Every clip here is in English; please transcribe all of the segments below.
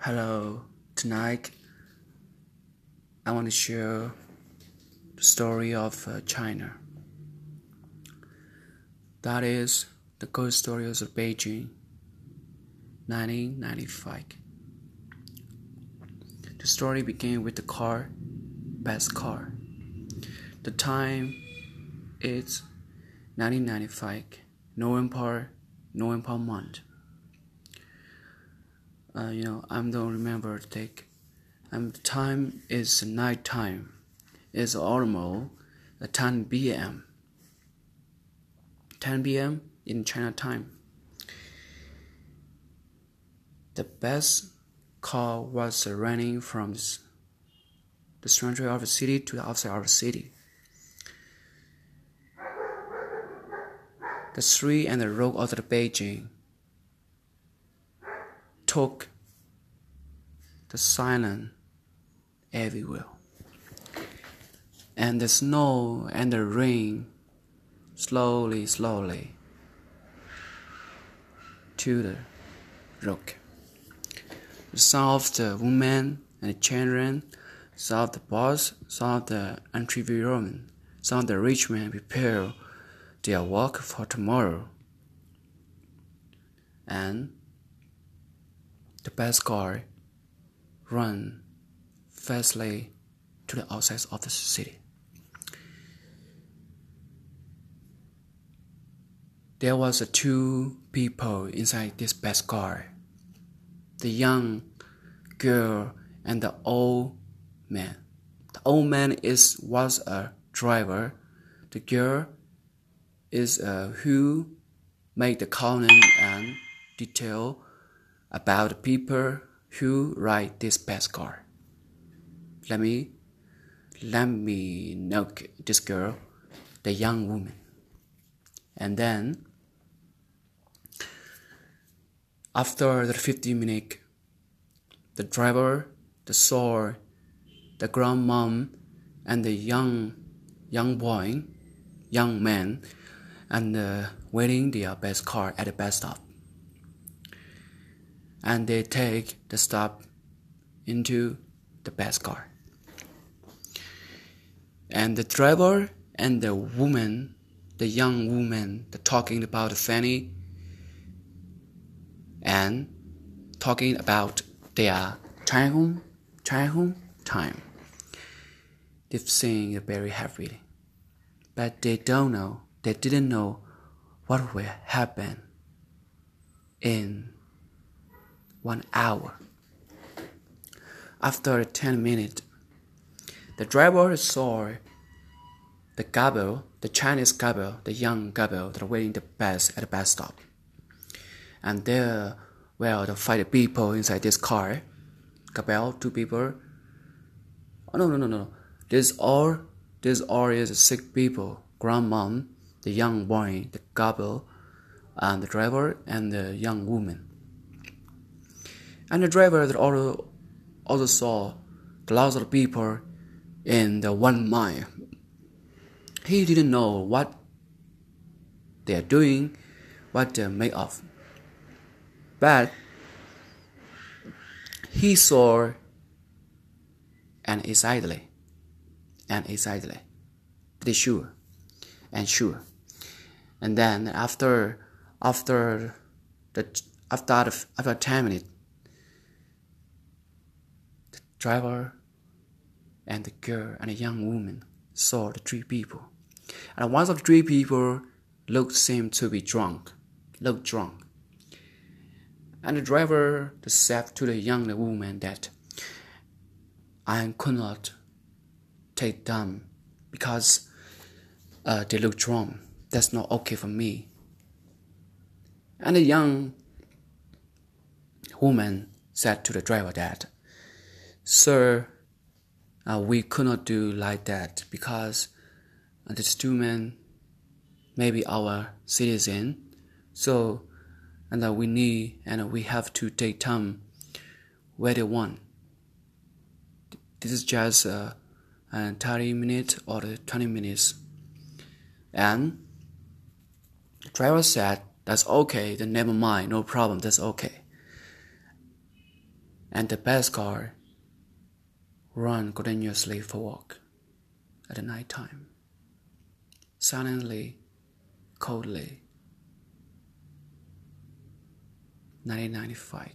Hello, tonight I want to share the story of uh, China. That is the ghost stories of Beijing, 1995. The story began with the car, best car. The time is 1995, November, November month uh, you know, I don't remember take. The time is night time. It's almost 10 p.m. 10 p.m. in China time. The best car was running from the center of the city to the outside of the city. The street and the road of the Beijing took the silence everywhere. And the snow and the rain slowly, slowly to the rock. Some of the women and the children, some of the boss, some of the entrepreneurs, some of the rich men prepare their work for tomorrow. And the best guy run fastly to the outside of the city. There was two people inside this best car. The young girl and the old man. The old man is was a driver. The girl is uh, who made the column and detail about the people who ride this best car. Let me let me know this girl, the young woman. And then after the 15 minute the driver, the saw the grandmom and the young young boy, young man and uh, waiting their best car at the bus stop and they take the stop into the best car. And the driver and the woman, the young woman, the talking about Fanny and talking about their childhood, childhood time. They've seen it very happily, but they don't know, they didn't know what will happen in one hour. After 10 minutes, the driver saw the couple, the Chinese couple, the young couple that were waiting the bus at the bus stop. And there were the five people inside this car. Couple, two people. Oh no no no no. This all this all is six people. Grandmom, the young boy, the couple, and the driver and the young woman and the driver also, also saw lots of people in the one mile. He didn't know what they are doing, what they're made of. But he saw and excitedly, and excitedly, pretty sure, and sure. And then after, after the after after ten minutes, driver and the girl and a young woman saw the three people. And one of the three people looked seemed to be drunk, looked drunk. And the driver said to the young woman that I could not take them because uh, they look drunk. That's not okay for me. And the young woman said to the driver that Sir, uh, we could not do like that because uh, the student may be our citizen. So, and uh, we need and we have to take time where they want. This is just uh, uh, 30 minutes or 20 minutes. And the driver said, That's okay, then never mind, no problem, that's okay. and the best car run continuously for walk at the night time, silently, coldly. 1995.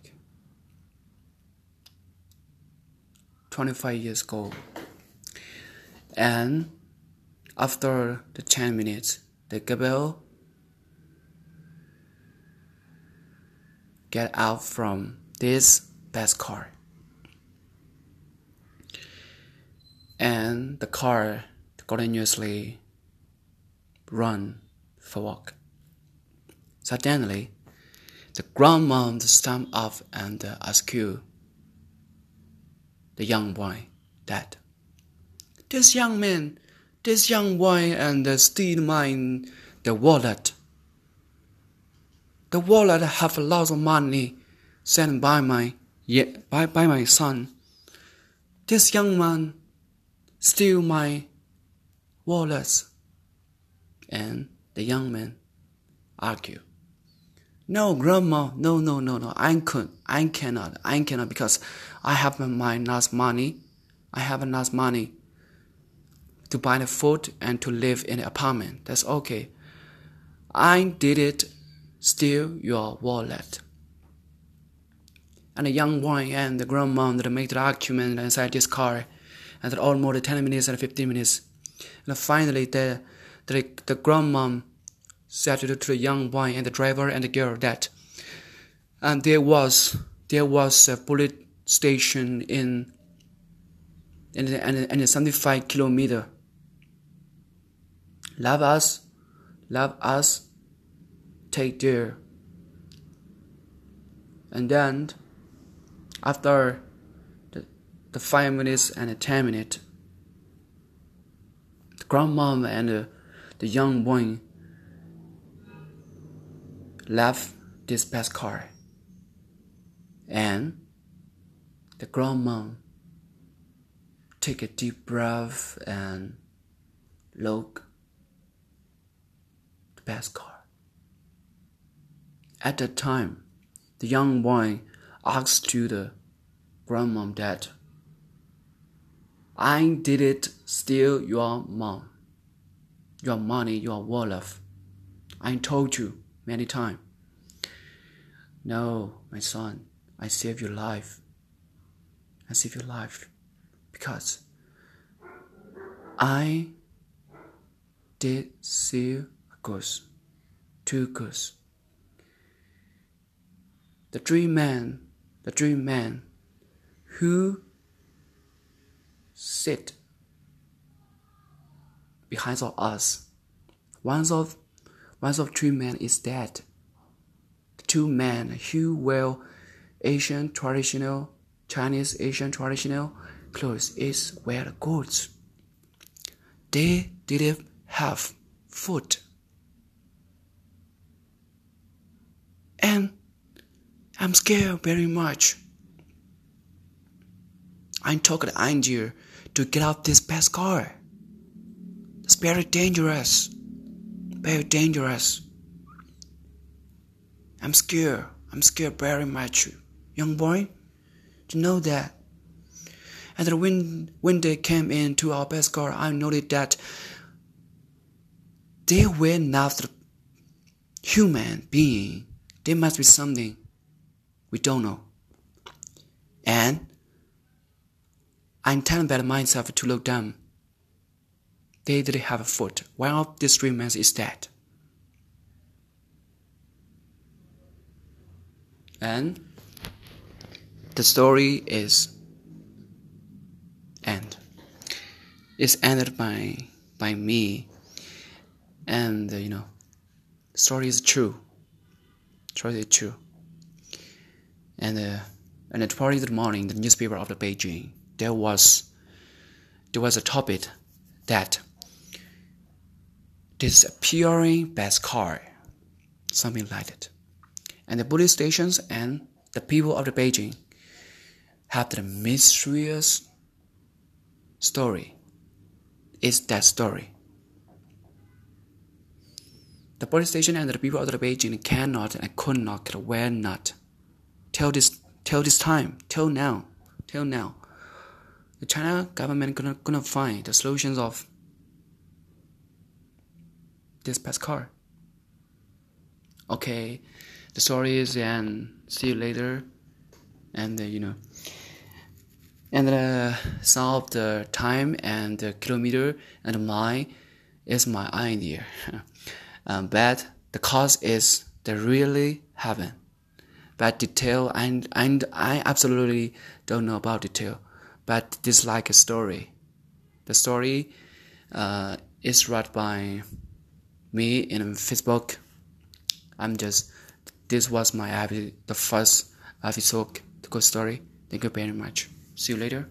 25 years ago. And after the 10 minutes, the Gabriel get out from this best car. And the car continuously run for walk. Suddenly, the grandmom stamp up and ask you, the young boy, that this young man, this young boy, and steal mine the wallet. The wallet have a lots of money sent by my yeah, by, by my son. This young man steal my wallet. And the young man argue. No, grandma, no, no, no, no, I could, I cannot, I cannot because I have my enough money. I have enough money to buy the food and to live in the apartment. That's okay. I did it, steal your wallet. And the young boy and the grandma made the argument inside this car, and that almost 10 minutes and 15 minutes. And finally, the, the, the grandma said to the young boy and the driver and the girl that and there was there was a police station in in in, in 75 kilometer love us love us take there and then after the, five minutes and the ten minutes the grandmom and the, the young boy left this best car. And the grandma take a deep breath and look the best car. At that time, the young boy asked to the grandmom that I did it steal your mom, your money, your wallet. I told you many times. No, my son, I save your life. I save your life because I did see a ghost, two ghosts. The dream man, the dream man who sit behind of us. One of one of three men is dead. Two men who wear Asian traditional Chinese Asian traditional clothes is wear goods. They didn't have food. And I'm scared very much. I took the idea to get out this best car. It's very dangerous very dangerous. I'm scared. I'm scared very much, young boy. To know that. And when when they came into our best car, I noticed that they were not human being. There must be something we don't know. And I'm telling by myself to look down they did have a foot. One of these three men is dead. And the story is end. It's ended by by me, and you know, story is true. The story is true. And uh, and at tomorrow in the morning, the newspaper of the Beijing, there was there was a topic that disappearing best car, something like that. And the police stations and the people of the Beijing have the mysterious story. It's that story. The police station and the people of the Beijing cannot and could not, will not tell this till this time, till now, till now, the China government gonna gonna find the solutions of this past car. Okay, the story is and see you later, and uh, you know, and the sum of the time and the kilometer and mile is my idea, um, but the cause is the really heaven. But detail and and I absolutely don't know about detail, but this like a story. The story uh, is read by me in Facebook. I'm just this was my the first episode good story. Thank you very much. See you later.